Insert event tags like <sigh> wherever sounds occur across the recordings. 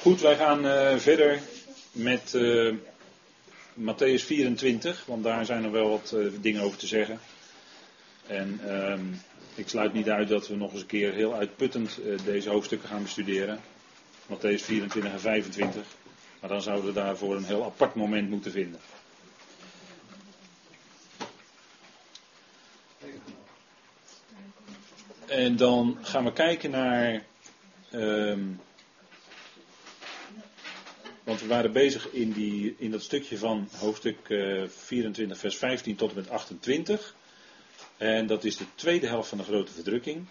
Goed, wij gaan uh, verder met uh, Matthäus 24, want daar zijn er wel wat uh, dingen over te zeggen. En ehm, ik sluit niet uit dat we nog eens een keer heel uitputtend deze hoofdstukken gaan bestuderen. Matthäus 24 en 25. Maar dan zouden we daarvoor een heel apart moment moeten vinden. En dan gaan we kijken naar. Ehm, want we waren bezig in, die, in dat stukje van hoofdstuk 24, eh, vers 15 tot en met 28. En dat is de tweede helft van de grote verdrukking.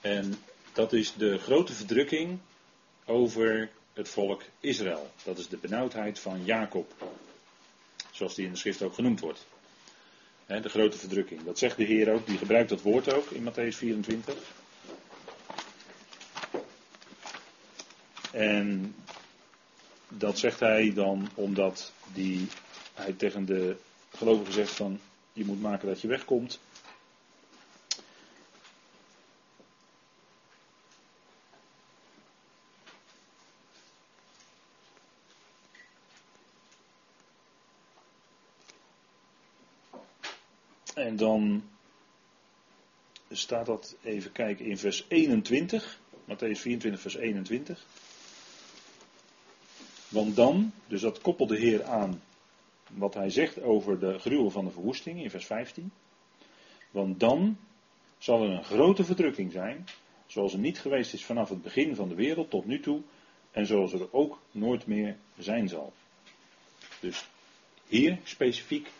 En dat is de grote verdrukking over het volk Israël. Dat is de benauwdheid van Jacob. Zoals die in de schrift ook genoemd wordt. de grote verdrukking. Dat zegt de Heer ook, die gebruikt dat woord ook in Matthäus 24. En dat zegt hij dan omdat die, hij tegen de gelovigen zegt van je moet maken dat je wegkomt. En dan staat dat even kijken in vers 21, Matthäus 24, vers 21. Want dan, dus dat koppelt de Heer aan wat hij zegt over de gruwel van de verwoesting in vers 15. Want dan zal er een grote verdrukking zijn, zoals er niet geweest is vanaf het begin van de wereld tot nu toe, en zoals er ook nooit meer zijn zal. Dus hier specifiek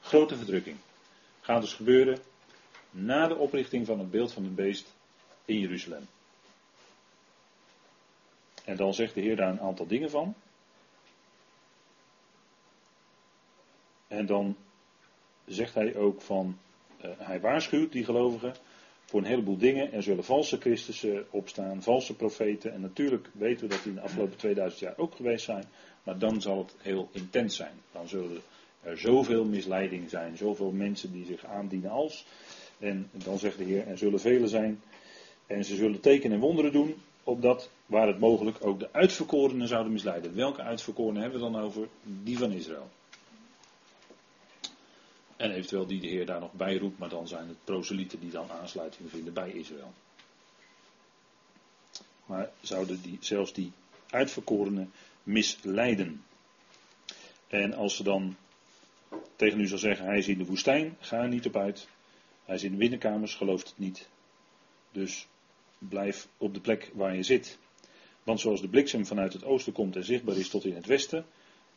grote verdrukking. Gaat dus gebeuren na de oprichting van het beeld van het beest in Jeruzalem. En dan zegt de Heer daar een aantal dingen van. En dan zegt hij ook van, uh, hij waarschuwt die gelovigen voor een heleboel dingen. Er zullen valse Christussen opstaan, valse profeten. En natuurlijk weten we dat die in de afgelopen 2000 jaar ook geweest zijn. Maar dan zal het heel intens zijn. Dan zullen er zoveel misleiding zijn, zoveel mensen die zich aandienen als. En dan zegt de Heer, er zullen velen zijn. En ze zullen tekenen en wonderen doen, opdat waar het mogelijk ook de uitverkorenen zouden misleiden. Welke uitverkorenen hebben we dan over? Die van Israël. En eventueel die de Heer daar nog bij roept, maar dan zijn het proselieten die dan aansluiting vinden bij Israël. Maar zouden die, zelfs die uitverkorenen misleiden. En als ze dan tegen u zal zeggen, hij is in de woestijn, ga er niet op uit. Hij is in de binnenkamers, gelooft het niet. Dus blijf op de plek waar je zit. Want zoals de bliksem vanuit het oosten komt en zichtbaar is tot in het westen,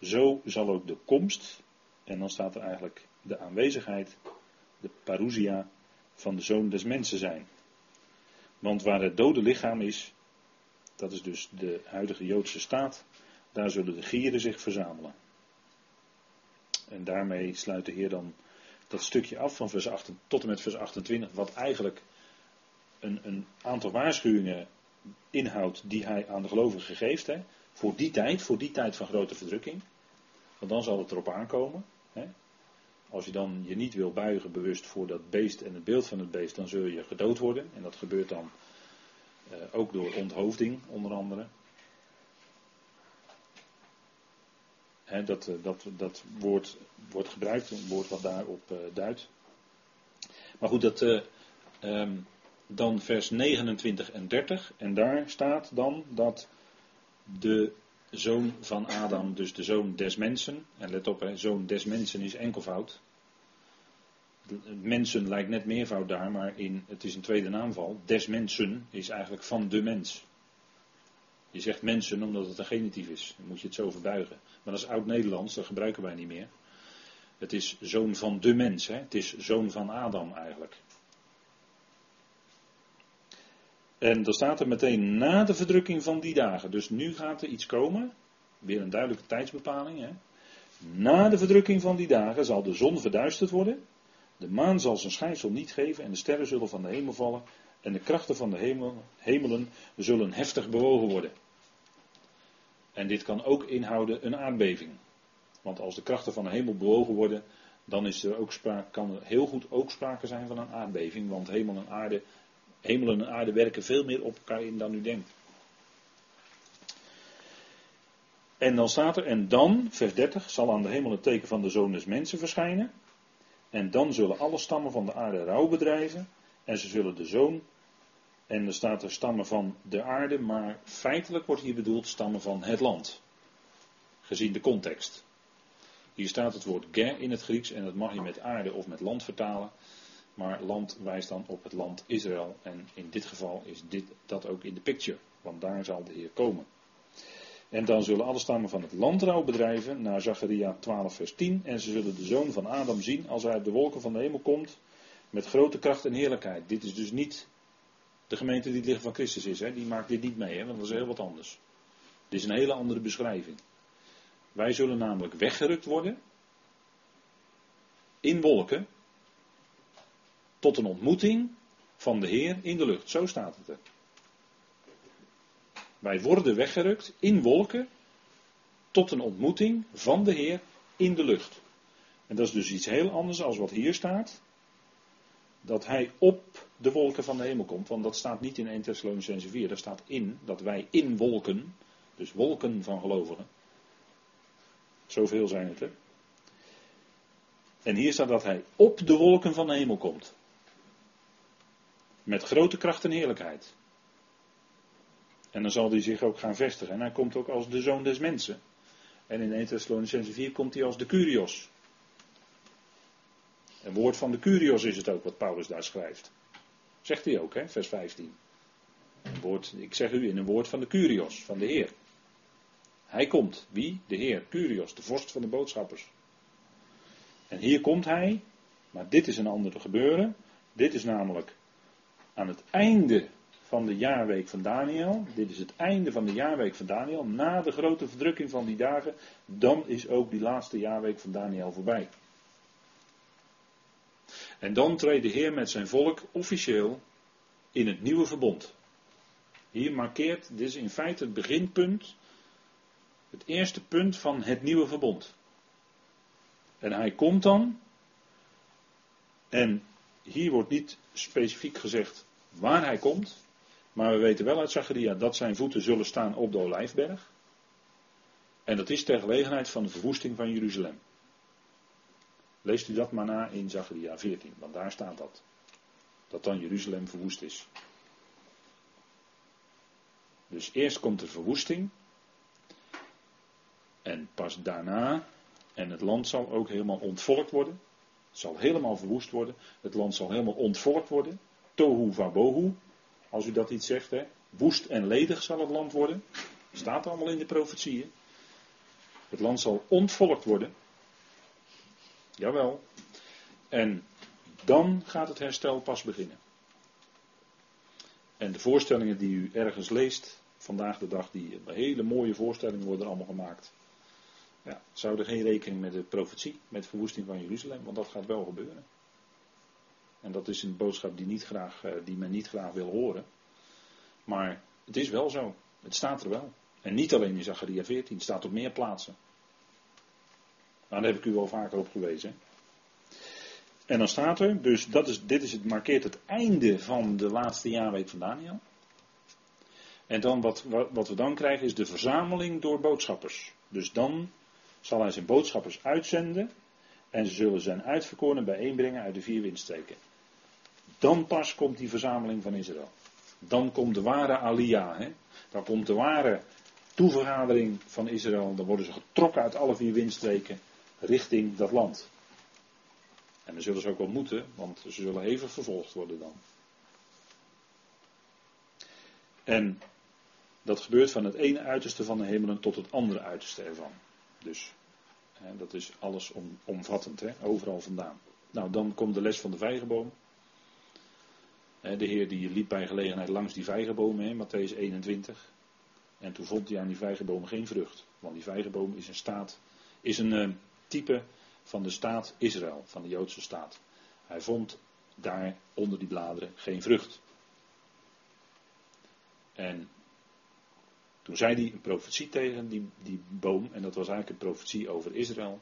zo zal ook de komst, en dan staat er eigenlijk de aanwezigheid, de parousia van de zoon des mensen zijn. Want waar het dode lichaam is, dat is dus de huidige Joodse staat, daar zullen de gieren zich verzamelen. En daarmee sluit de Heer dan dat stukje af van vers 8 tot en met vers 28, wat eigenlijk een, een aantal waarschuwingen inhoudt die hij aan de gelovigen geeft. Hè, voor die tijd, voor die tijd van grote verdrukking. Want dan zal het erop aankomen. Hè. Als je dan je niet wil buigen bewust voor dat beest en het beeld van het beest, dan zul je gedood worden. En dat gebeurt dan eh, ook door onthoofding, onder andere. dat, eh, dat, dat woord wordt gebruikt, een woord wat daarop uh, duidt. Maar goed, dat, uh, um, dan vers 29 en 30. En daar staat dan dat de zoon van Adam, dus de zoon des mensen. En let op, zoon des mensen is enkelvoud. Mensen lijkt net meervoud daar, maar in, het is een tweede naamval. Des mensen is eigenlijk van de mens. Je zegt mensen omdat het een genitief is. Dan moet je het zo verbuigen. Maar dat is oud-Nederlands, dat gebruiken wij niet meer. Het is zoon van de mens. Hè? Het is zoon van Adam eigenlijk. En dan staat er meteen na de verdrukking van die dagen. Dus nu gaat er iets komen. Weer een duidelijke tijdsbepaling. Hè? Na de verdrukking van die dagen zal de zon verduisterd worden. De maan zal zijn schijnsel niet geven en de sterren zullen van de hemel vallen. En de krachten van de hemel, hemelen zullen heftig bewogen worden. En dit kan ook inhouden een aardbeving. Want als de krachten van de hemel bewogen worden, dan is er ook sprake, kan er heel goed ook sprake zijn van een aardbeving. Want hemel en aarde, hemel en aarde werken veel meer op elkaar in dan u denkt. En dan staat er, en dan, vers 30, zal aan de hemel het teken van de zoon des mensen verschijnen. En dan zullen alle stammen van de aarde rouw bedrijven. En ze zullen de zoon, en er staat er stammen van de aarde, maar feitelijk wordt hier bedoeld stammen van het land. Gezien de context. Hier staat het woord ger in het Grieks en dat mag je met aarde of met land vertalen. Maar land wijst dan op het land Israël. En in dit geval is dit, dat ook in de picture. Want daar zal de Heer komen. En dan zullen alle stammen van het land rouw bedrijven, naar Zacharia 12 vers 10. En ze zullen de zoon van Adam zien als hij uit de wolken van de hemel komt. Met grote kracht en heerlijkheid. Dit is dus niet de gemeente die het lichaam van Christus is. Hè? Die maakt dit niet mee, hè? want dat is heel wat anders. Dit is een hele andere beschrijving. Wij zullen namelijk weggerukt worden. In wolken. Tot een ontmoeting van de Heer in de lucht. Zo staat het er. Wij worden weggerukt in wolken tot een ontmoeting van de Heer in de lucht. En dat is dus iets heel anders als wat hier staat. Dat hij op de wolken van de hemel komt. Want dat staat niet in 1 Thessalonicense 4. Daar staat in dat wij in wolken. Dus wolken van gelovigen. Zoveel zijn het er. En hier staat dat hij op de wolken van de hemel komt. Met grote kracht en heerlijkheid. En dan zal hij zich ook gaan vestigen. En hij komt ook als de zoon des mensen. En in 1 Thessalonicense 4 komt hij als de Curios. Een woord van de Curios is het ook wat Paulus daar schrijft. Zegt hij ook, hè, vers 15. Een woord, ik zeg u in een woord van de Curios, van de Heer. Hij komt. Wie? De Heer, Curios, de vorst van de boodschappers. En hier komt hij, maar dit is een ander gebeuren. Dit is namelijk aan het einde van de jaarweek van Daniel. Dit is het einde van de jaarweek van Daniel. Na de grote verdrukking van die dagen, dan is ook die laatste jaarweek van Daniel voorbij. En dan treedt de Heer met zijn volk officieel in het nieuwe verbond. Hier markeert, dit is in feite het beginpunt, het eerste punt van het nieuwe verbond. En hij komt dan, en hier wordt niet specifiek gezegd waar hij komt, maar we weten wel uit Zacharia dat zijn voeten zullen staan op de Olijfberg. En dat is ter gelegenheid van de verwoesting van Jeruzalem. Leest u dat maar na in Zacharia 14, want daar staat dat. Dat dan Jeruzalem verwoest is. Dus eerst komt de verwoesting. En pas daarna, en het land zal ook helemaal ontvolkt worden. Het zal helemaal verwoest worden. Het land zal helemaal ontvolkt worden. Tohu vabohu, als u dat iets zegt, hè. Woest en ledig zal het land worden. Staat allemaal in de profetieën. Het land zal ontvolkt worden. Jawel. En dan gaat het herstel pas beginnen. En de voorstellingen die u ergens leest, vandaag de dag, die hele mooie voorstellingen worden allemaal gemaakt. Ja, zou er geen rekening met de profetie, met verwoesting van Jeruzalem, want dat gaat wel gebeuren. En dat is een boodschap die, niet graag, eh, die men niet graag wil horen. Maar het is wel zo. Het staat er wel. En niet alleen in Zacharia 14, het staat op meer plaatsen. Nou, daar heb ik u wel vaker op gewezen. En dan staat er, dus dat is, dit is het, markeert het einde van de laatste jaarweek van Daniel. En dan wat, wat, we dan krijgen is de verzameling door boodschappers. Dus dan zal hij zijn boodschappers uitzenden en ze zullen zijn uitverkoren bijeenbrengen uit de vier windstreken. Dan pas komt die verzameling van Israël. Dan komt de ware Alia. Hè? Dan komt de ware toevergadering van Israël. Dan worden ze getrokken uit alle vier windstreken richting dat land. En dan zullen ze ook wel moeten, want ze zullen hevig vervolgd worden dan. En dat gebeurt van het ene uiterste van de hemelen tot het andere uiterste ervan. Dus hè, dat is alles om, omvattend, hè, overal vandaan. Nou, dan komt de les van de vijgenboom. De Heer die liep bij gelegenheid langs die vijgenboom, hè, Matthäus 21. En toen vond hij aan die vijgenboom geen vrucht. Want die vijgenboom is een staat, is een uh, type van de staat Israël, van de Joodse staat. Hij vond daar onder die bladeren geen vrucht. En toen zei hij een profetie tegen die, die boom, en dat was eigenlijk een profetie over Israël,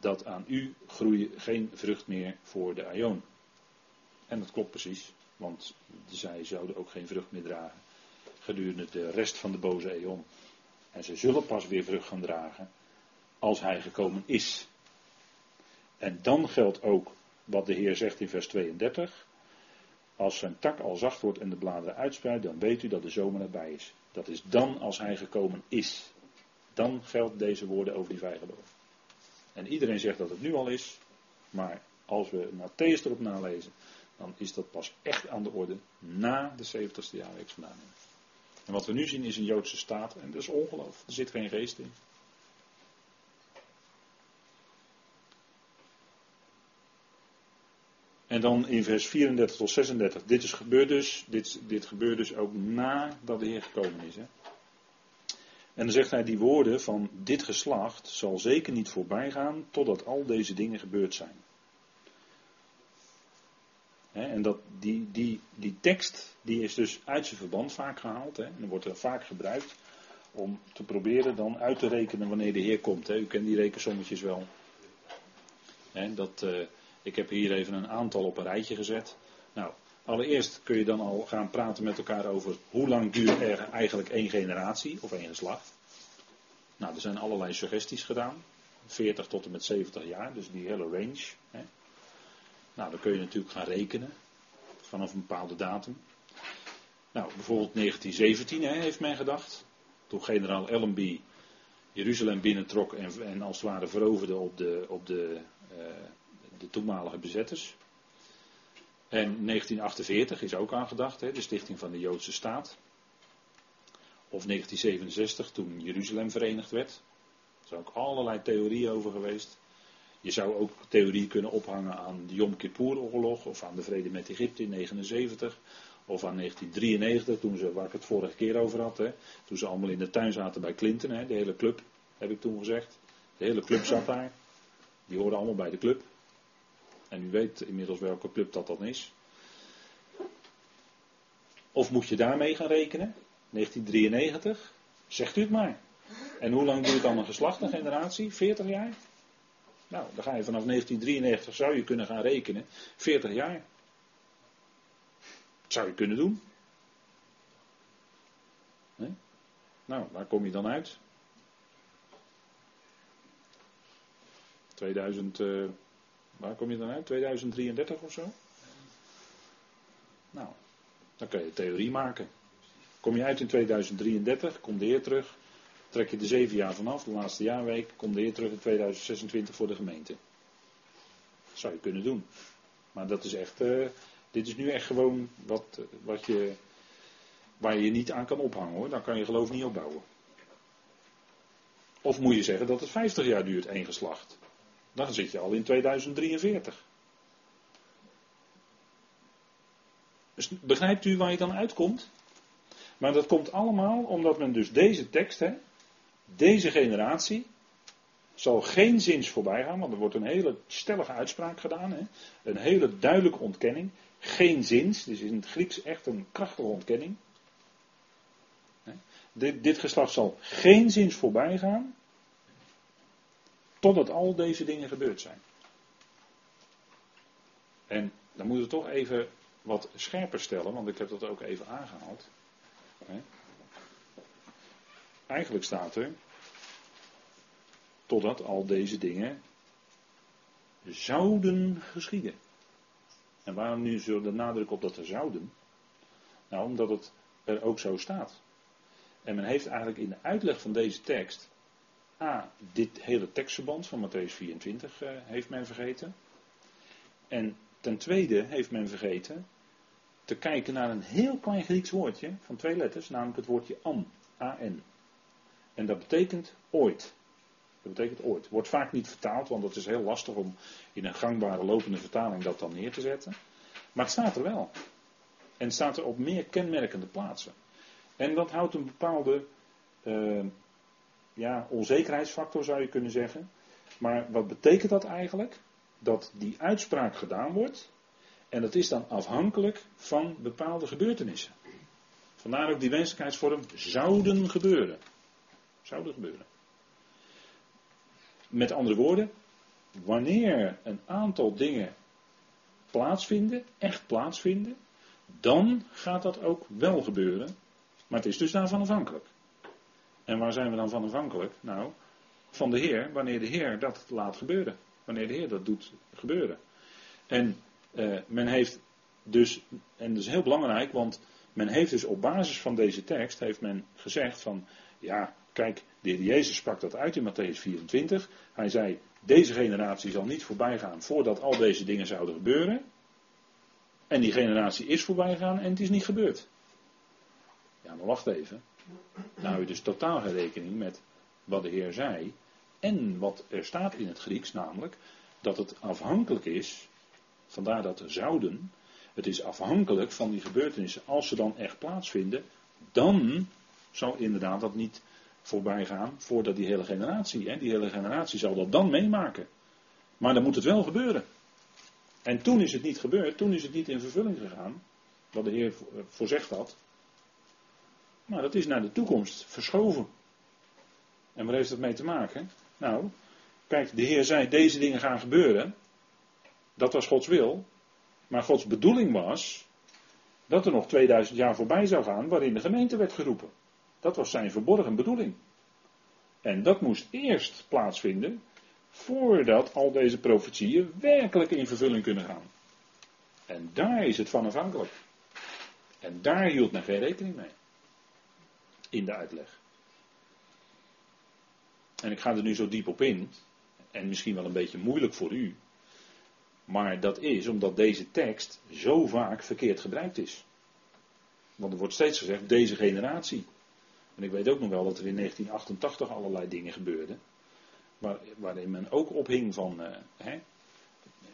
dat aan u groeien geen vrucht meer voor de Aion. En dat klopt precies, want zij zouden ook geen vrucht meer dragen gedurende de rest van de boze eon. En ze zullen pas weer vrucht gaan dragen als hij gekomen is. En dan geldt ook wat de Heer zegt in vers 32. Als zijn tak al zacht wordt en de bladeren uitspreidt, dan weet u dat de zomer erbij is. Dat is dan als hij gekomen is. Dan geldt deze woorden over die vijgenboom. En iedereen zegt dat het nu al is, maar als we Matthäus erop nalezen, dan is dat pas echt aan de orde na de 70ste jaarweek vandaan. En wat we nu zien is een Joodse staat en dat is ongeloof. Er zit geen geest in. En dan in vers 34 tot 36. Dit, is gebeurd dus, dit, dit gebeurt dus ook nadat de Heer gekomen is. Hè? En dan zegt hij, die woorden van dit geslacht zal zeker niet voorbij gaan totdat al deze dingen gebeurd zijn. En dat, die, die, die tekst die is dus uit zijn verband vaak gehaald. Hè, en wordt er vaak gebruikt om te proberen dan uit te rekenen wanneer de Heer komt. U kent die rekensommetjes wel. dat, uh, ik heb hier even een aantal op een rijtje gezet. Nou, allereerst kun je dan al gaan praten met elkaar over hoe lang duurt er eigenlijk één generatie of één geslacht. Nou, er zijn allerlei suggesties gedaan. 40 tot en met 70 jaar, dus die hele range. Nou, dan kun je natuurlijk gaan rekenen vanaf een bepaalde datum. Nou, bijvoorbeeld 1917 hè, heeft men gedacht. Toen generaal Allenby Jeruzalem binnentrok en, en als het ware veroverde op de, op de, uh, de toenmalige bezetters. En 1948 is ook aangedacht, hè, de stichting van de Joodse staat. Of 1967 toen Jeruzalem verenigd werd. Er zijn ook allerlei theorieën over geweest. Je zou ook theorieën kunnen ophangen aan de Yom Kippur-oorlog of aan de vrede met Egypte in 1979. Of aan 1993, toen ze, waar ik het vorige keer over had. Hè, toen ze allemaal in de tuin zaten bij Clinton, hè, de hele club, heb ik toen gezegd. De hele club zat daar. Die hoorden allemaal bij de club. En u weet inmiddels welke club dat dan is. Of moet je daarmee gaan rekenen? 1993? Zegt u het maar. En hoe lang duurt dan een geslacht, een generatie? 40 jaar? Nou, dan ga je vanaf 1993, zou je kunnen gaan rekenen, 40 jaar. Dat zou je kunnen doen. Nou, waar kom je dan uit? 2000, uh, eh, waar kom je dan uit? 2033 of zo? Nou, dan kun je theorie maken. Kom je uit in 2033, kom de Heer terug, trek je de zeven jaar vanaf, de laatste jaarweek, kom de Heer terug in 2026 voor de gemeente. Dat zou je kunnen doen. Maar dat is echt, uh, dit is nu echt gewoon wat, wat je, waar je je niet aan kan ophangen hoor. Dan kan je geloof niet opbouwen. Of moet je zeggen dat het 50 jaar duurt, één geslacht. Dan zit je al in 2043. Dus begrijpt u waar je dan uitkomt? Maar dat komt allemaal omdat men dus deze tekst, hè, deze generatie, zal geen zins voorbij gaan, want er wordt een hele stellige uitspraak gedaan. Hè, een hele duidelijke ontkenning. Geen zins, dus in het Grieks echt een krachtige ontkenning. Dit, dit geslacht zal geen zins voorbij gaan, totdat al deze dingen gebeurd zijn. En dan moeten we toch even wat scherper stellen, want ik heb dat ook even aangehaald. Eigenlijk staat er, totdat al deze dingen zouden geschieden. En waarom nu zo de nadruk op dat er zouden? Nou, omdat het er ook zo staat. En men heeft eigenlijk in de uitleg van deze tekst, A, dit hele tekstverband van Matthäus 24 eh, heeft men vergeten. En ten tweede heeft men vergeten te kijken naar een heel klein Grieks woordje van twee letters, namelijk het woordje an, A-N. En dat betekent ooit. Dat betekent ooit. Wordt vaak niet vertaald, want het is heel lastig om in een gangbare lopende vertaling dat dan neer te zetten. Maar het staat er wel. En het staat er op meer kenmerkende plaatsen. En dat houdt een bepaalde uh, ja, onzekerheidsfactor, zou je kunnen zeggen. Maar wat betekent dat eigenlijk? Dat die uitspraak gedaan wordt en dat is dan afhankelijk van bepaalde gebeurtenissen. Vandaar ook die wenselijkheidsvorm zouden gebeuren. Zouden gebeuren. Met andere woorden, wanneer een aantal dingen plaatsvinden, echt plaatsvinden, dan gaat dat ook wel gebeuren. Maar het is dus daarvan afhankelijk. En waar zijn we dan van afhankelijk? Nou, van de Heer, wanneer de Heer dat laat gebeuren. Wanneer de Heer dat doet gebeuren. En uh, men heeft dus, en dat is heel belangrijk, want men heeft dus op basis van deze tekst, heeft men gezegd van, ja, kijk, de Heer Jezus sprak dat uit in Matthäus 24. Hij zei, deze generatie zal niet voorbij gaan voordat al deze dingen zouden gebeuren. En die generatie is voorbij gegaan en het is niet gebeurd. Ja, maar wacht even. Nou je dus totaal rekening met wat de Heer zei. En wat er staat in het Grieks, namelijk dat het afhankelijk is, vandaar dat zouden, het is afhankelijk van die gebeurtenissen. Als ze dan echt plaatsvinden, dan zal inderdaad dat niet voorbij gaan voordat die hele generatie, hè, die hele generatie zal dat dan meemaken. Maar dan moet het wel gebeuren. En toen is het niet gebeurd, toen is het niet in vervulling gegaan, wat de Heer voorzegd had. Maar dat is naar de toekomst verschoven. En waar heeft dat mee te maken? Nou, kijk, de Heer zei: deze dingen gaan gebeuren. Dat was Gods wil. Maar Gods bedoeling was dat er nog 2000 jaar voorbij zou gaan waarin de gemeente werd geroepen. Dat was zijn verborgen bedoeling. En dat moest eerst plaatsvinden voordat al deze profetieën werkelijk in vervulling kunnen gaan. En daar is het van afhankelijk. En daar hield men geen rekening mee. In de uitleg. En ik ga er nu zo diep op in. En misschien wel een beetje moeilijk voor u. Maar dat is omdat deze tekst zo vaak verkeerd gebruikt is. Want er wordt steeds gezegd, deze generatie. En ik weet ook nog wel dat er in 1988 allerlei dingen gebeurden. Waar, waarin men ook ophing van, uh, hè,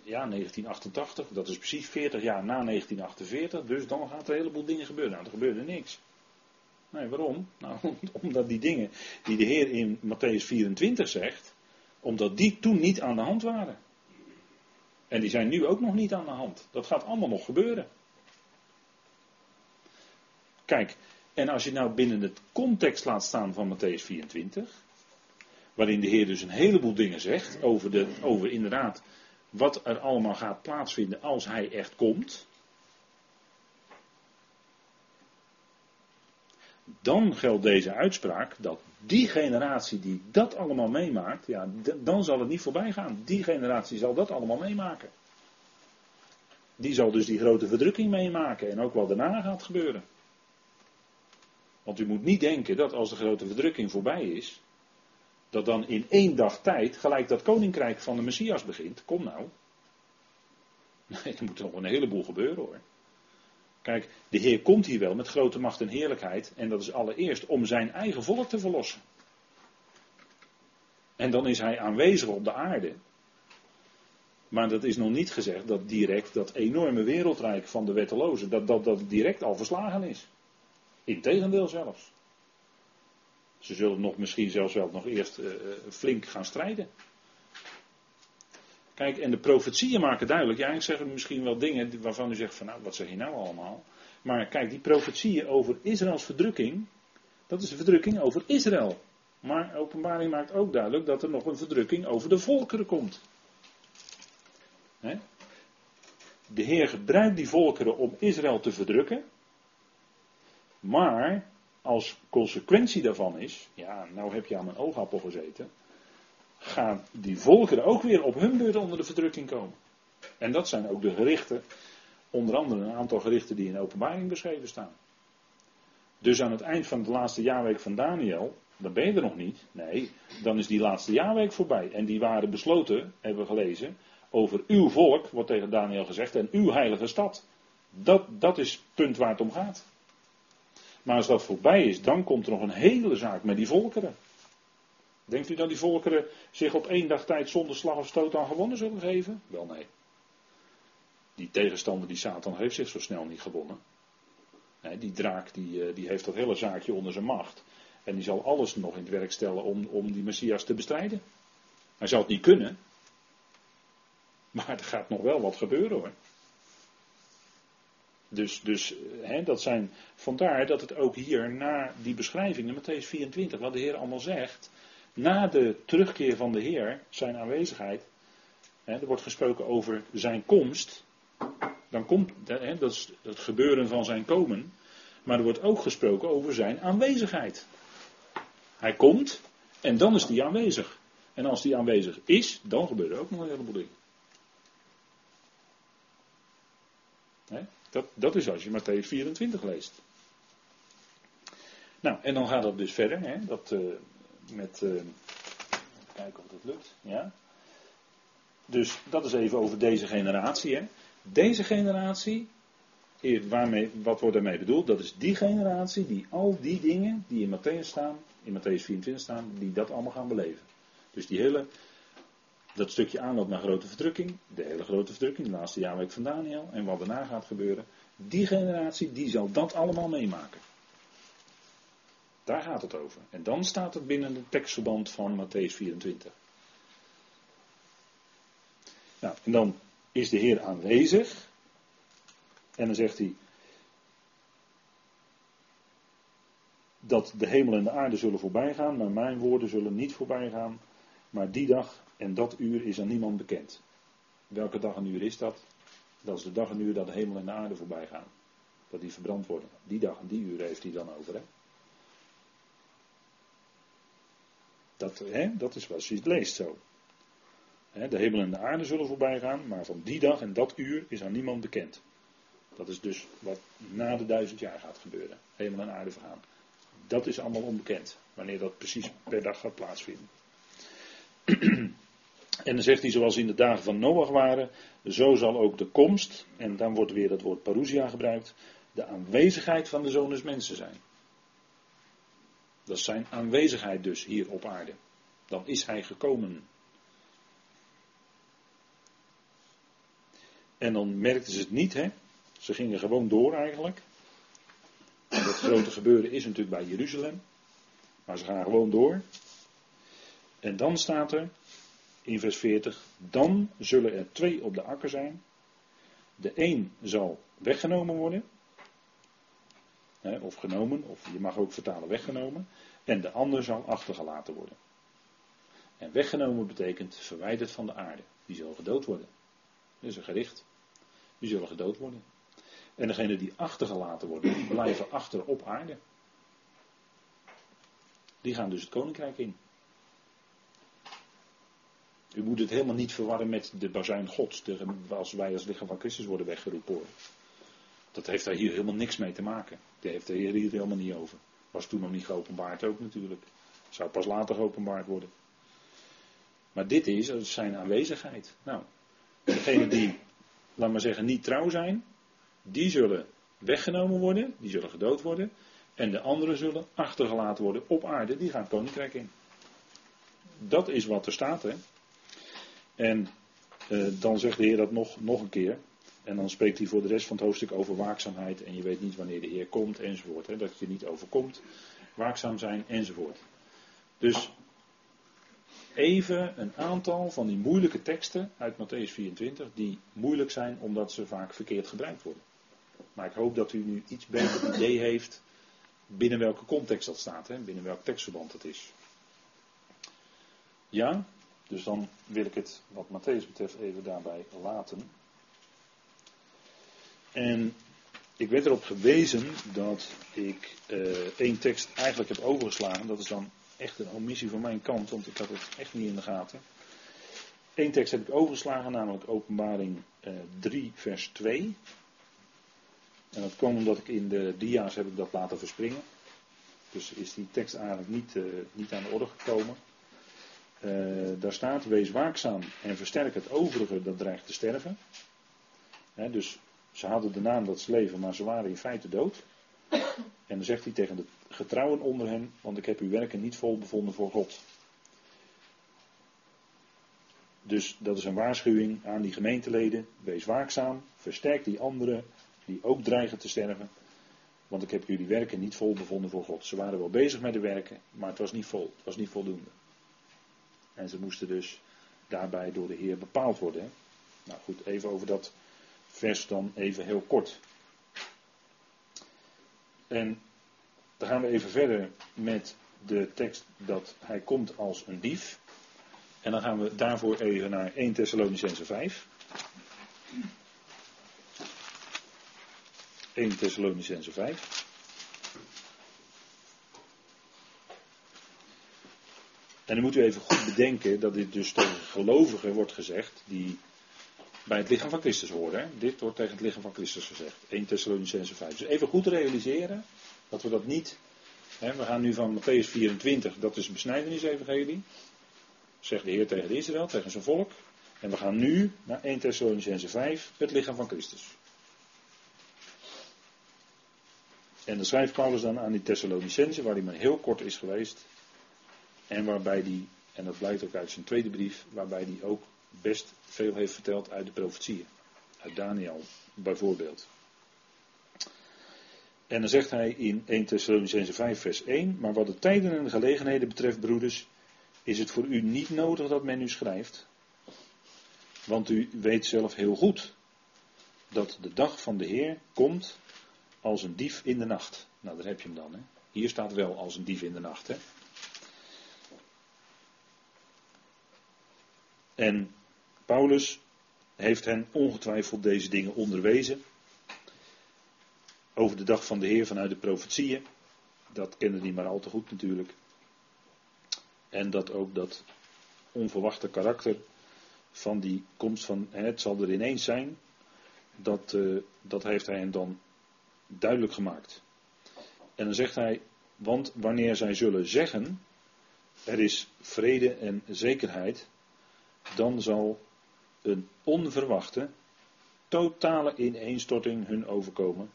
ja, 1988, dat is precies 40 jaar na 1948, dus dan gaat er een heleboel dingen gebeuren. Nou, er gebeurde niks. Nee, waarom? Nou, <laughs> omdat die dingen die de Heer in Matthäus 24 zegt, omdat die toen niet aan de hand waren. En die zijn nu ook nog niet aan de hand. Dat gaat allemaal nog gebeuren. Kijk, en als je nou binnen het context laat staan van Matthäus 24, waarin de Heer dus een heleboel dingen zegt over, de, over inderdaad wat er allemaal gaat plaatsvinden als Hij echt komt, dan geldt deze uitspraak dat die generatie die dat allemaal meemaakt, ja, dan zal het niet voorbij gaan. Die generatie zal dat allemaal meemaken. Die zal dus die grote verdrukking meemaken en ook wat daarna gaat gebeuren. Want u moet niet denken dat als de grote verdrukking voorbij is, dat dan in één dag tijd gelijk dat koninkrijk van de Messias begint. Kom nou. <laughs> Nee, er moet nog een heleboel gebeuren hoor. Kijk, de Heer komt hier wel met grote macht en heerlijkheid. En dat is allereerst om zijn eigen volk te verlossen. En dan is hij aanwezig op de aarde. Maar dat is nog niet gezegd dat direct dat enorme wereldrijk van de wettelozen, dat dat, dat direct al verslagen is. Integendeel zelfs. Ze zullen nog misschien zelfs wel nog eerst uh, flink gaan strijden. Kijk, en de profetieën maken duidelijk. Ja, ik zeg misschien wel dingen waarvan u zegt van nou, wat zeg je nou allemaal? Maar kijk, die profetieën over Israëls verdrukking, dat is de verdrukking over Israël. Maar openbaring maakt ook duidelijk dat er nog een verdrukking over de volkeren komt. De Heer gebruikt die volkeren om Israël te verdrukken. Maar als consequentie daarvan is, ja, nou heb je aan mijn oogappel gezeten gaan die volkeren ook weer op hun beurt onder de verdrukking komen. En dat zijn ook de gerichten, onder andere een aantal gerichten die in openbaring beschreven staan. Dus aan het eind van de laatste jaarweek van Daniel, dan ben je er nog niet. Nee, dan is die laatste jaarweek voorbij. En die waren besloten, hebben we gelezen, over uw volk, wordt tegen Daniel gezegd, en uw heilige stad. Dat, dat is het punt waar het om gaat. Maar als dat voorbij is, dan komt er nog een hele zaak met die volkeren. Denkt u dat die volkeren zich op één dag tijd zonder slag of stoot aan gewonnen zullen geven? Wel nee. Die tegenstander, die Satan, heeft zich zo snel niet gewonnen. Die draak, die, eh, die heeft dat hele zaakje onder zijn macht. En die zal alles nog in het werk stellen om, om die Messias te bestrijden. Hij zal het niet kunnen. Maar er gaat nog wel wat gebeuren hoor. Dus, dus hè, dat zijn, vandaar dat het ook hier na die beschrijvingen, Matthäus 24, wat de Heer allemaal zegt, na de terugkeer van de Heer, zijn aanwezigheid, hè, er wordt gesproken over zijn komst, dan komt, hè, dat is het gebeuren van zijn komen, maar er wordt ook gesproken over zijn aanwezigheid. Hij komt en dan is hij aanwezig. En als hij aanwezig is, dan gebeuren ook nog een heleboel dingen. Dat, dat is als je Matthäus 24 leest. Nou, en dan gaat het dus verder. Hè, dat, uh, met, uh, kijken of dat lukt. Ja. Dus dat is even over deze generatie. Hè. Deze generatie, waarmee, wat wordt daarmee bedoeld? Dat is die generatie die al die dingen die in Matthäus staan, in Matthäus 24 staan, die dat allemaal gaan beleven. Dus die hele, dat stukje aanloop naar grote verdrukking, de hele grote verdrukking, de laatste jaarweek van Daniel en wat daarna gaat gebeuren, die generatie die zal dat allemaal meemaken. Daar gaat het over. En dan staat het binnen het tekstverband van Matthäus 24. Nou, en dan is de Heer aanwezig. En dan zegt hij. Dat de hemel en de aarde zullen voorbij gaan, maar mijn woorden zullen niet voorbij gaan. Maar die dag en dat uur is aan niemand bekend. Welke dag en uur is dat? Dat is de dag en uur dat de hemel en de aarde voorbij gaan. Dat die verbrand worden. Die dag en die uur heeft hij dan over. Hè? Dat, hè, dat is wat je leest zo. Hè, de hemel en de aarde zullen voorbij gaan, maar van die dag en dat uur is aan niemand bekend. Dat is dus wat na de duizend jaar gaat gebeuren. Hemel en aarde vergaan. Dat is allemaal onbekend. Wanneer dat precies per dag gaat plaatsvinden. <clears throat> En dan zegt hij, zoals in de dagen van Noach waren, zo zal ook de komst, en dan wordt weer dat woord parousia gebruikt, de aanwezigheid van de zoon des mensen zijn. Dat is zijn aanwezigheid dus hier op aarde. Dan is hij gekomen. En dan merkten ze het niet, hè. Ze gingen gewoon door eigenlijk. Het grote gebeuren is natuurlijk bij Jeruzalem. Maar ze gaan gewoon door. En dan staat er in vers 40: Dan zullen er twee op de akker zijn. De een zal weggenomen worden of genomen, of je mag ook vertalen weggenomen. En de ander zal achtergelaten worden. En weggenomen betekent verwijderd van de aarde. Die zal gedood worden. Dat is een gericht. Die zullen gedood worden. En degenen die achtergelaten worden, blijven achter op aarde. Die gaan dus het koninkrijk in. U moet het helemaal niet verwarren met de bazuin gods, als wij als lichaam van Christus worden weggeroepen. Dat heeft daar hier helemaal niks mee te maken. Die heeft de Heer hier helemaal niet over. Was toen nog niet geopenbaard ook natuurlijk. Zou pas later geopenbaard worden. Maar dit is zijn aanwezigheid. Nou, degenen die, laat maar zeggen, niet trouw zijn, die zullen weggenomen worden, die zullen gedood worden. En de anderen zullen achtergelaten worden op aarde, die gaan koninkrijk in. Dat is wat er staat, hè. En eh, dan zegt de Heer dat nog, nog een keer. En dan spreekt hij voor de rest van het hoofdstuk over waakzaamheid. En je weet niet wanneer de Heer komt enzovoort. Hè, dat je niet overkomt. Waakzaam zijn enzovoort. Dus even een aantal van die moeilijke teksten uit Matthäus 24. Die moeilijk zijn omdat ze vaak verkeerd gebruikt worden. Maar ik hoop dat u nu iets beter idee heeft binnen welke context dat staat. Hè, binnen welk tekstverband het is. Ja, dus dan wil ik het wat Matthäus betreft even daarbij laten. En ik werd erop gewezen dat ik uh, één tekst eigenlijk heb overgeslagen. Dat is dan echt een omissie van mijn kant, want ik had het echt niet in de gaten. Eén tekst heb ik overgeslagen, namelijk Openbaring uh, eh, 3, vers 2. En dat kwam omdat ik in de dia's heb ik dat laten verspringen. Dus is die tekst eigenlijk niet, uh, niet aan de orde gekomen. Daar staat, wees waakzaam en versterk het overige dat dreigt te sterven. dus ze hadden de naam dat ze leven, maar ze waren in feite dood. En dan zegt hij tegen de getrouwen onder hen, want ik heb uw werken niet vol bevonden voor God. Dus dat is een waarschuwing aan die gemeenteleden. Wees waakzaam, versterk die anderen die ook dreigen te sterven. Want ik heb jullie werken niet vol bevonden voor God. Ze waren wel bezig met de werken, maar het was niet vol. Het was niet voldoende. En ze moesten dus daarbij door de Heer bepaald worden. Nou goed, even over dat vers dan even heel kort. En dan gaan we even verder met de tekst dat hij komt als een dief. En dan gaan we daarvoor even naar 1 Thessalonicense 5. 1 Thessalonicense 5. En dan moet u even goed bedenken dat dit dus tegen gelovigen wordt gezegd die bij het lichaam van Christus horen. Hè? Dit wordt tegen het lichaam van Christus gezegd. 1 Thessalonicense 5. Dus even goed realiseren dat we dat niet. Hè, we gaan nu van Matthäus 24, dat is besnijdenis-evangelie. Zegt de Heer tegen Israël, tegen zijn volk. En we gaan nu naar 1 Thessalonicense 5, het lichaam van Christus. En dan schrijft Paulus dan aan die Thessalonicense, waar hij maar heel kort is geweest. En waarbij die, en dat blijkt ook uit zijn tweede brief, waarbij hij ook best veel heeft verteld uit de profetieën. Uit Daniel bijvoorbeeld. En dan zegt hij in 1 Thessalonicense 5 vers 1, maar wat de tijden en de gelegenheden betreft broeders, is het voor u niet nodig dat men u schrijft. Want u weet zelf heel goed dat de dag van de Heer komt als een dief in de nacht. Nou, daar heb je hem dan. Hè? Hier staat wel als een dief in de nacht. Hè? En Paulus heeft hen ongetwijfeld deze dingen onderwezen. Over de dag van de Heer vanuit de profetieën. Dat kende hij maar al te goed natuurlijk. En dat ook dat onverwachte karakter van die komst van het zal er ineens zijn. Dat, uh, dat heeft hij hen dan duidelijk gemaakt. En dan zegt hij, want wanneer zij zullen zeggen, er is vrede en zekerheid, dan zal een onverwachte, totale ineenstorting hun overkomen,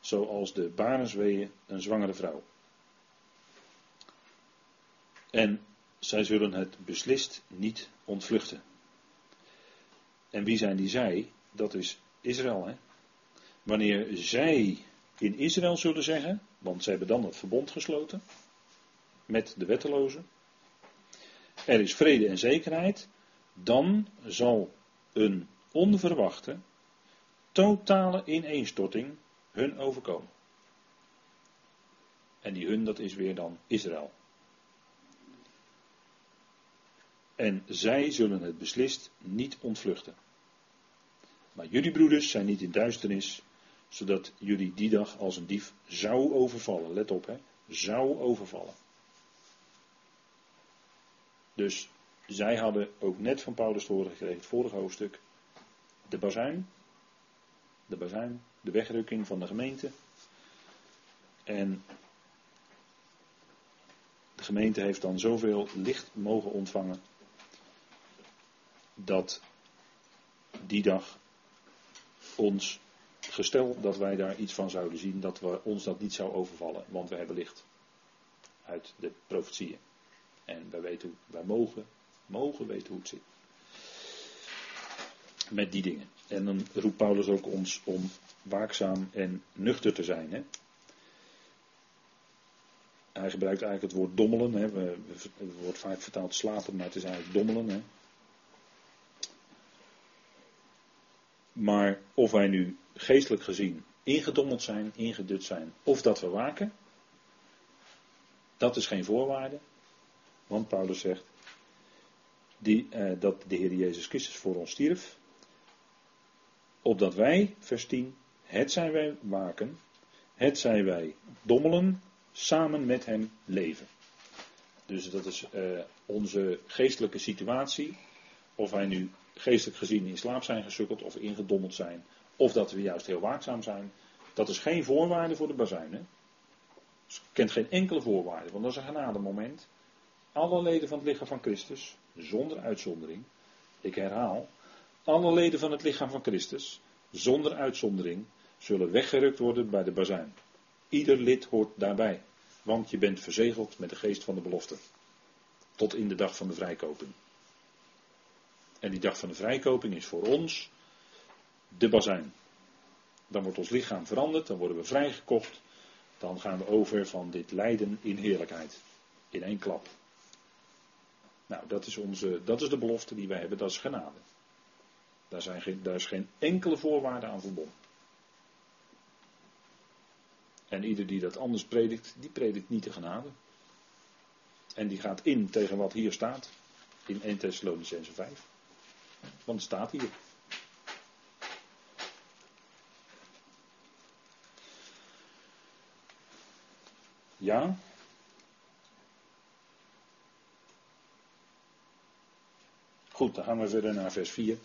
zoals de barensweeën een zwangere vrouw. En zij zullen het beslist niet ontvluchten. En wie zijn die zij? Dat is Israël. Hè? Wanneer zij in Israël zullen zeggen, want zij hebben dan het verbond gesloten met de wettelozen. Er is vrede en zekerheid, dan zal een onverwachte, totale ineenstorting hun overkomen. En die hun, dat is weer dan Israël. En zij zullen het beslist niet ontvluchten. Maar jullie broeders zijn niet in duisternis, zodat jullie die dag als een dief zou overvallen. Let op, hè. Zou overvallen. Dus zij hadden ook net van Paulus te horen gekregen, het vorige hoofdstuk, de bazuin. De bazuin, de wegrukking van de gemeente. En de gemeente heeft dan zoveel licht mogen ontvangen dat die dag ons gestel dat wij daar iets van zouden zien, dat we ons dat niet zou overvallen, want we hebben licht uit de profetieën. En wij weten, wij mogen, mogen weten hoe het zit. Met die dingen. En dan roept Paulus ook ons om waakzaam en nuchter te zijn. Hè? Hij gebruikt eigenlijk het woord dommelen. Hè? Het wordt vaak vertaald slapen, maar het is eigenlijk dommelen. Hè? Maar of wij nu geestelijk gezien ingedommeld zijn, ingedut zijn, of dat we waken, dat is geen voorwaarde. Want Paulus zegt die, eh, dat de Heer Jezus Christus voor ons stierf, opdat wij, vers 10, het zijn wij waken, het zijn wij dommelen, samen met hem leven. Dus dat is eh, onze geestelijke situatie. Of wij nu geestelijk gezien in slaap zijn gesukkeld of ingedommeld zijn, of dat we juist heel waakzaam zijn, dat is geen voorwaarde voor de bazuin. Dus kent geen enkele voorwaarde, want dat is een genademoment. Alle leden van het lichaam van Christus, zonder uitzondering, ik herhaal, alle leden van het lichaam van Christus, zonder uitzondering, zullen weggerukt worden bij de bazuin. Ieder lid hoort daarbij, want je bent verzegeld met de geest van de belofte. Tot in de dag van de vrijkoping. En die dag van de vrijkoping is voor ons de bazuin. Dan wordt ons lichaam veranderd, dan worden we vrijgekocht. Dan gaan we over van dit lijden in heerlijkheid. In één klap. Nou, dat is, onze, dat is de belofte die wij hebben, dat is genade. Daar, zijn daar is geen enkele voorwaarde aan verbonden. En ieder die dat anders predikt, die predikt niet de genade. En die gaat in tegen wat hier staat. In 1 Thessalonicense 5. Want het staat hier. Ja. Goed, dan gaan we verder naar vers 4.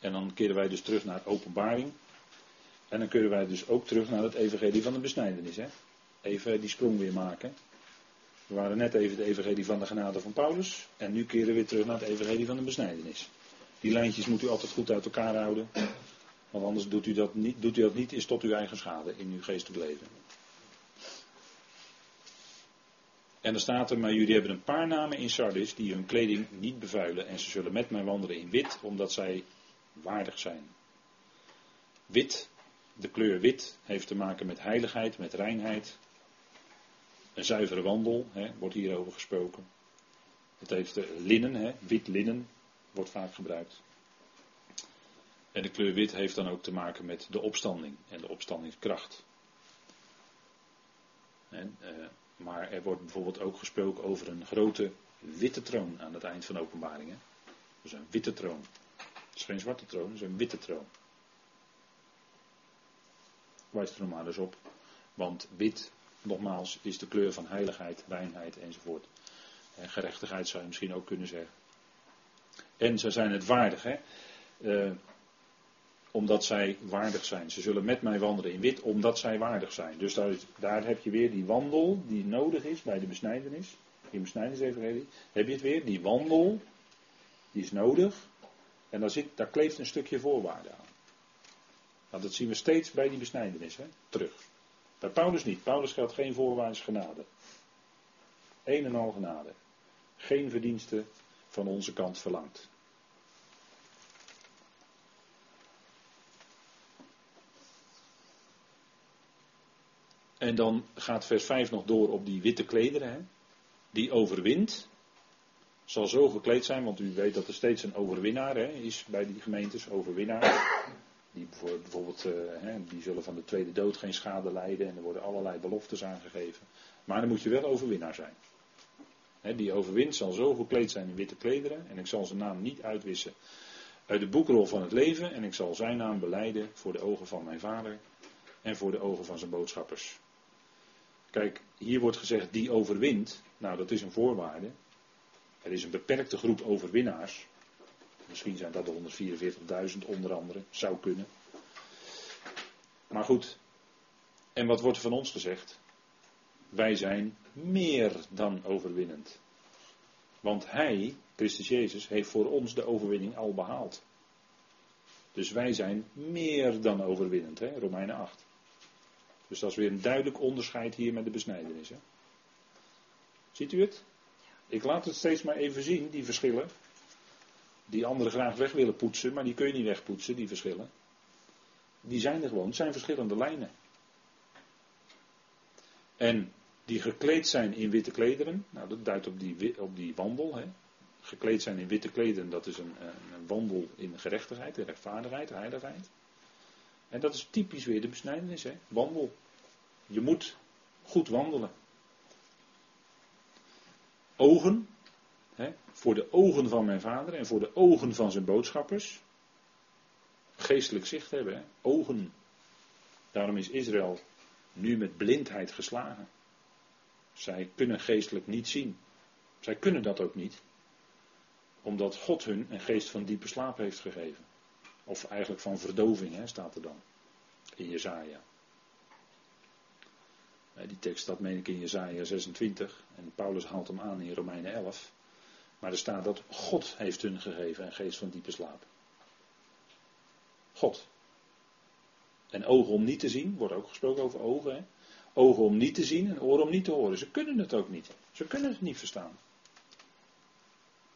En dan keren wij dus terug naar openbaring. En dan kunnen wij dus ook terug naar het evangelie van de besnijdenis. Hè? Even die sprong weer maken. We waren net even het evangelie van de genade van Paulus. En nu keren we weer terug naar het evangelie van de besnijdenis. Die lijntjes moet u altijd goed uit elkaar houden. Want anders doet u dat niet, doet u dat niet is tot uw eigen schade in uw geestelijk leven. En dan staat er, maar jullie hebben een paar namen in Sardis die hun kleding niet bevuilen. En ze zullen met mij wandelen in wit, omdat zij waardig zijn. Wit, de kleur wit, heeft te maken met heiligheid, met reinheid. Een zuivere wandel, hè, wordt hierover gesproken. Het heeft linnen, hè, wit linnen, wordt vaak gebruikt. En de kleur wit heeft dan ook te maken met de opstanding en de opstandingskracht. En, uh, maar er wordt bijvoorbeeld ook gesproken over een grote witte troon aan het eind van openbaringen. Dus een witte troon. Het is geen zwarte troon, het is een witte troon. Wijs er maar eens op. Want wit, nogmaals, is de kleur van heiligheid, reinheid enzovoort. En gerechtigheid zou je misschien ook kunnen zeggen. En ze zijn het waardig, hè. Uh, omdat zij waardig zijn. Ze zullen met mij wandelen in wit, omdat zij waardig zijn. Dus daar, daar heb je weer die wandel die nodig is bij de besnijdenis. In besnijdenis heb je het weer, die wandel, die is nodig. En daar, zit, daar kleeft een stukje voorwaarde aan. Nou, dat zien we steeds bij die besnijdenis, hè? terug. Bij Paulus niet. Paulus geldt geen voorwaarts genade. Een en al genade. Geen verdiensten van onze kant verlangt. En dan gaat vers 5 nog door op die witte klederen. Hè? Die overwint. Zal zo gekleed zijn, want u weet dat er steeds een overwinnaar hè, is bij die gemeentes. Overwinnaar. Die bijvoorbeeld, uh, hè, die zullen van de tweede dood geen schade lijden. En er worden allerlei beloftes aangegeven. Maar dan moet je wel overwinnaar zijn. Die overwint zal zo gekleed zijn in witte klederen. En ik zal zijn naam niet uitwissen uit de boekrol van het leven. En ik zal zijn naam beleiden voor de ogen van mijn vader. En voor de ogen van zijn boodschappers. Kijk, hier wordt gezegd die overwint. Nou, dat is een voorwaarde. Er is een beperkte groep overwinnaars. Misschien zijn dat de 144.000 onder andere. Zou kunnen. Maar goed. En wat wordt er van ons gezegd? Wij zijn meer dan overwinnend. Want Hij, Christus Jezus, heeft voor ons de overwinning al behaald. Dus wij zijn meer dan overwinnend, hè? Romeinen 8. Dus dat is weer een duidelijk onderscheid hier met de besnijdenis. Hè? Ziet u het? Ik laat het steeds maar even zien, die verschillen. Die anderen graag weg willen poetsen, maar die kun je niet wegpoetsen, die verschillen. Die zijn er gewoon, het zijn verschillende lijnen. En die gekleed zijn in witte klederen, nou dat duidt op die, op die wandel. Hè. Gekleed zijn in witte klederen, dat is een, een wandel in gerechtigheid, in rechtvaardigheid, heiligheid. En dat is typisch weer de besnijdenis, hè? Wandel. Je moet goed wandelen. Ogen, hè? voor de ogen van mijn vader en voor de ogen van zijn boodschappers. Geestelijk zicht hebben, hè? ogen. Daarom is Israël nu met blindheid geslagen. Zij kunnen geestelijk niet zien. Zij kunnen dat ook niet. Omdat God hun een geest van diepe slaap heeft gegeven. Of eigenlijk van verdoving, hè, staat er dan. In Jezaja. Die tekst staat meen ik in Jezaja 26. En Paulus haalt hem aan in Romeinen 11. Maar er staat dat God heeft hun gegeven een geest van diepe slaap. God. En ogen om niet te zien, wordt ook gesproken over ogen. Ogen om niet te zien en oren om niet te horen. Ze kunnen het ook niet. Ze kunnen het niet verstaan.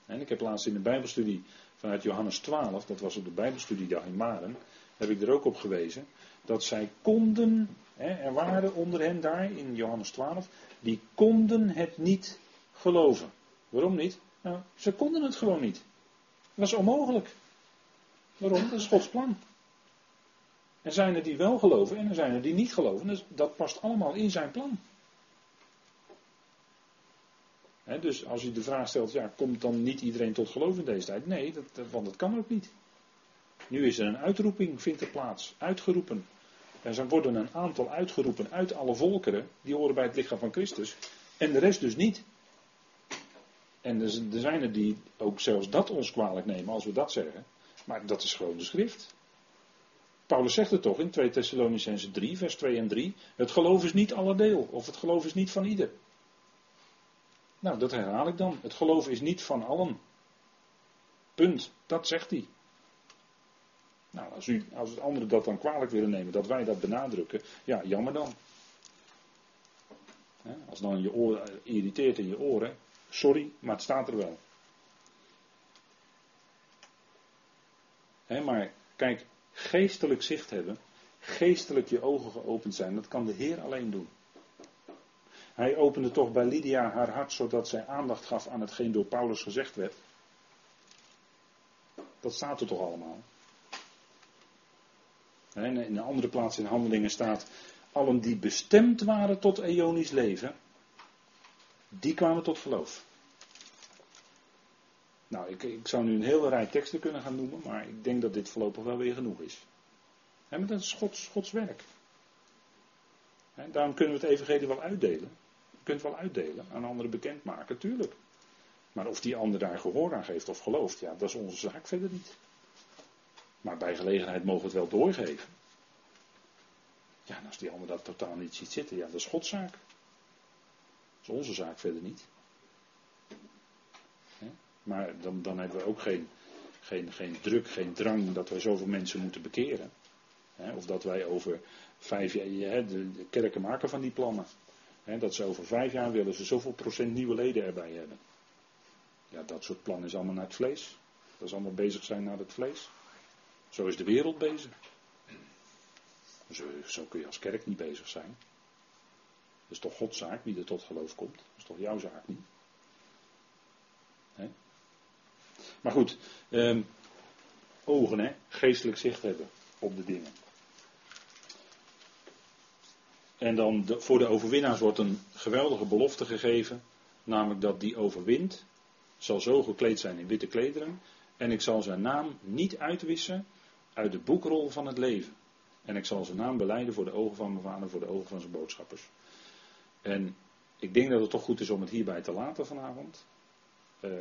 En ik heb laatst in de Bijbelstudie vanuit Johannes 12, dat was op de Bijbelstudiedag in Maren, heb ik er ook op gewezen, dat zij konden, hè, er waren onder hen daar in Johannes 12, die konden het niet geloven. Waarom niet? Nou, ze konden het gewoon niet. Dat was onmogelijk. Waarom? Dat is Gods plan. Er zijn er die wel geloven en er zijn er die niet geloven. Dus dat past allemaal in zijn plan dus als u de vraag stelt, ja, komt dan niet iedereen tot geloof in deze tijd? Nee, dat, want dat kan ook niet. Nu is er een uitroeping, vindt er plaats, uitgeroepen. En er worden een aantal uitgeroepen uit alle volkeren, die horen bij het lichaam van Christus, en de rest dus niet. En er zijn er die ook zelfs dat ons kwalijk nemen als we dat zeggen. Maar dat is gewoon de schrift. Paulus zegt het toch in 2 Thessalonicense 3, vers 2 en 3. Het geloof is niet alle deel, of het geloof is niet van ieder. Nou, dat herhaal ik dan. Het geloof is niet van allen. Punt. Dat zegt hij. Nou, als, u, als het anderen dat dan kwalijk willen nemen, dat wij dat benadrukken, ja, jammer dan. Als dan je oor irriteert in je oren, sorry, maar het staat er wel. maar kijk, geestelijk zicht hebben, geestelijk je ogen geopend zijn, dat kan de Heer alleen doen. Hij opende toch bij Lydia haar hart zodat zij aandacht gaf aan hetgeen door Paulus gezegd werd. Dat staat er toch allemaal. In een andere plaats in Handelingen staat: allen die bestemd waren tot eonisch leven, die kwamen tot geloof. Nou, ik, ik, zou nu een hele rij teksten kunnen gaan noemen, maar ik denk dat dit voorlopig wel weer genoeg is. maar dat Gods, Gods werk. daarom kunnen we het evangelie wel uitdelen. Kunt wel uitdelen, aan anderen bekendmaken, tuurlijk. Maar of die ander daar gehoor aan geeft of gelooft, ja, dat is onze zaak verder niet. Maar bij gelegenheid mogen we het wel doorgeven. Ja, als die ander dat totaal niet ziet zitten, ja, dat is Godszaak. Dat is onze zaak verder niet. Maar dan, dan hebben we ook geen, geen, geen druk, geen drang dat wij zoveel mensen moeten bekeren. Of dat wij over vijf jaar, de kerken maken van die plannen. Dat ze over vijf jaar willen ze zoveel procent nieuwe leden erbij hebben. Ja, dat soort plannen is allemaal naar het vlees. Dat is allemaal bezig zijn naar het vlees. Zo is de wereld bezig. Zo, zo kun je als kerk niet bezig zijn. Dat is toch Gods zaak wie er tot geloof komt. Dat is toch jouw zaak niet. Maar goed, ehm, ogen, hè, geestelijk zicht hebben op de dingen. En dan de, voor de overwinnaars wordt een geweldige belofte gegeven, namelijk dat die overwint, zal zo gekleed zijn in witte klederen, en ik zal zijn naam niet uitwissen uit de boekrol van het leven. En ik zal zijn naam beleiden voor de ogen van mijn vader, voor de ogen van zijn boodschappers. En ik denk dat het toch goed is om het hierbij te laten vanavond. Uh,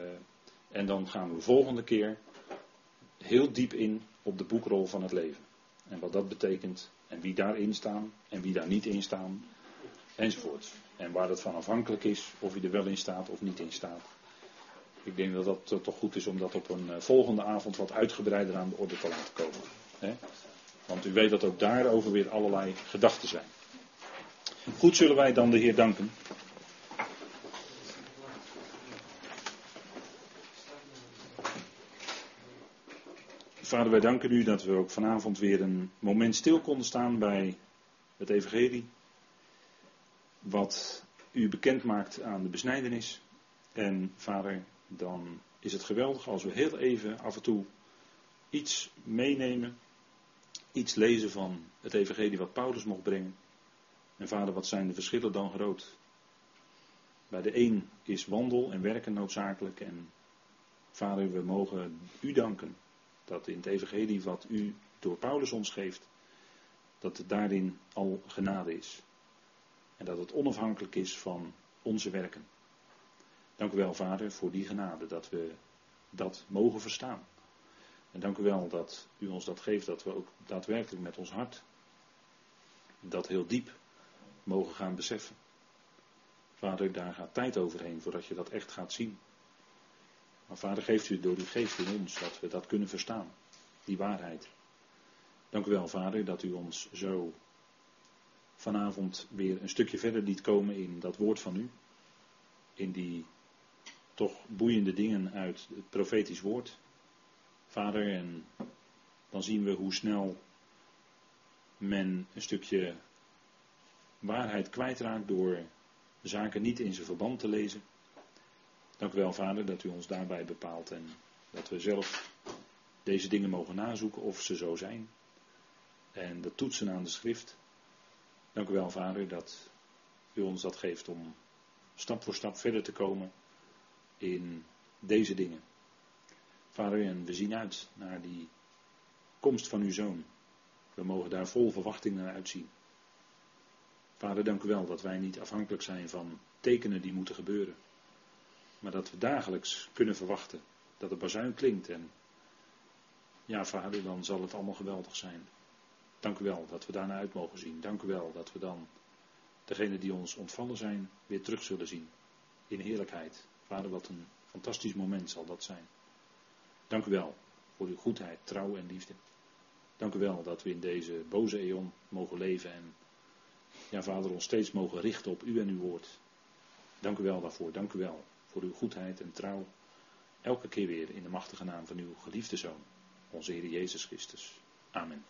en dan gaan we volgende keer heel diep in op de boekrol van het leven. En wat dat betekent. En wie daarin staan en wie daar niet in staan. Enzovoort. En waar het van afhankelijk is of je er wel in staat of niet in staat. Ik denk dat dat eh, toch goed is om dat op een eh, volgende avond wat uitgebreider aan de orde te laten komen. Want u weet dat ook daarover weer allerlei gedachten zijn. Goed zullen wij dan de Heer danken. Vader, wij danken u dat we ook vanavond weer een moment stil konden staan bij het Evangelie. Wat u bekend maakt aan de besnijdenis. En vader, dan is het geweldig als we heel even af en toe iets meenemen. Iets lezen van het Evangelie wat Paulus mocht brengen. En vader, wat zijn de verschillen dan groot? Bij de een is wandel en werken noodzakelijk. En vader, we mogen u danken dat in het evangelie wat u door Paulus ons geeft, dat het daarin al genade is. En dat het onafhankelijk is van onze werken. Dank u wel, Vader, voor die genade, dat we dat mogen verstaan. En dank u wel dat u ons dat geeft, dat we ook daadwerkelijk met ons hart dat heel diep mogen gaan beseffen. Vader, daar gaat tijd overheen voordat je dat echt gaat zien. Maar vader, geeft u door uw geest in ons dat we dat kunnen verstaan. Die waarheid. Dank u wel, vader, dat u ons zo vanavond weer een stukje verder liet komen in dat woord van u. In die toch boeiende dingen uit het profetisch woord. Vader, en dan zien we hoe snel men een stukje waarheid kwijtraakt door zaken niet in zijn verband te lezen. Dank u wel, Vader, dat u ons daarbij bepaalt en dat we zelf deze dingen mogen nazoeken of ze zo zijn. En dat toetsen aan de schrift. Dank u wel, Vader, dat u ons dat geeft om stap voor stap verder te komen in deze dingen. Vader, en we zien uit naar die komst van uw zoon. We mogen daar vol verwachting naar uitzien. Vader, dank u wel dat wij niet afhankelijk zijn van tekenen die moeten gebeuren. Maar dat we dagelijks kunnen verwachten dat de bazuin klinkt. En ja, vader, dan zal het allemaal geweldig zijn. Dank u wel dat we daarna uit mogen zien. Dank u wel dat we dan degene die ons ontvallen zijn weer terug zullen zien. In heerlijkheid. Vader, wat een fantastisch moment zal dat zijn. Dank u wel voor uw goedheid, trouw en liefde. Dank u wel dat we in deze boze eon mogen leven en ja, Vader, ons steeds mogen richten op u en uw woord. Dank u wel daarvoor. Dank u wel voor uw goedheid en trouw. Elke keer weer in de machtige naam van uw geliefde Zoon, onze Heer Jezus Christus. Amen.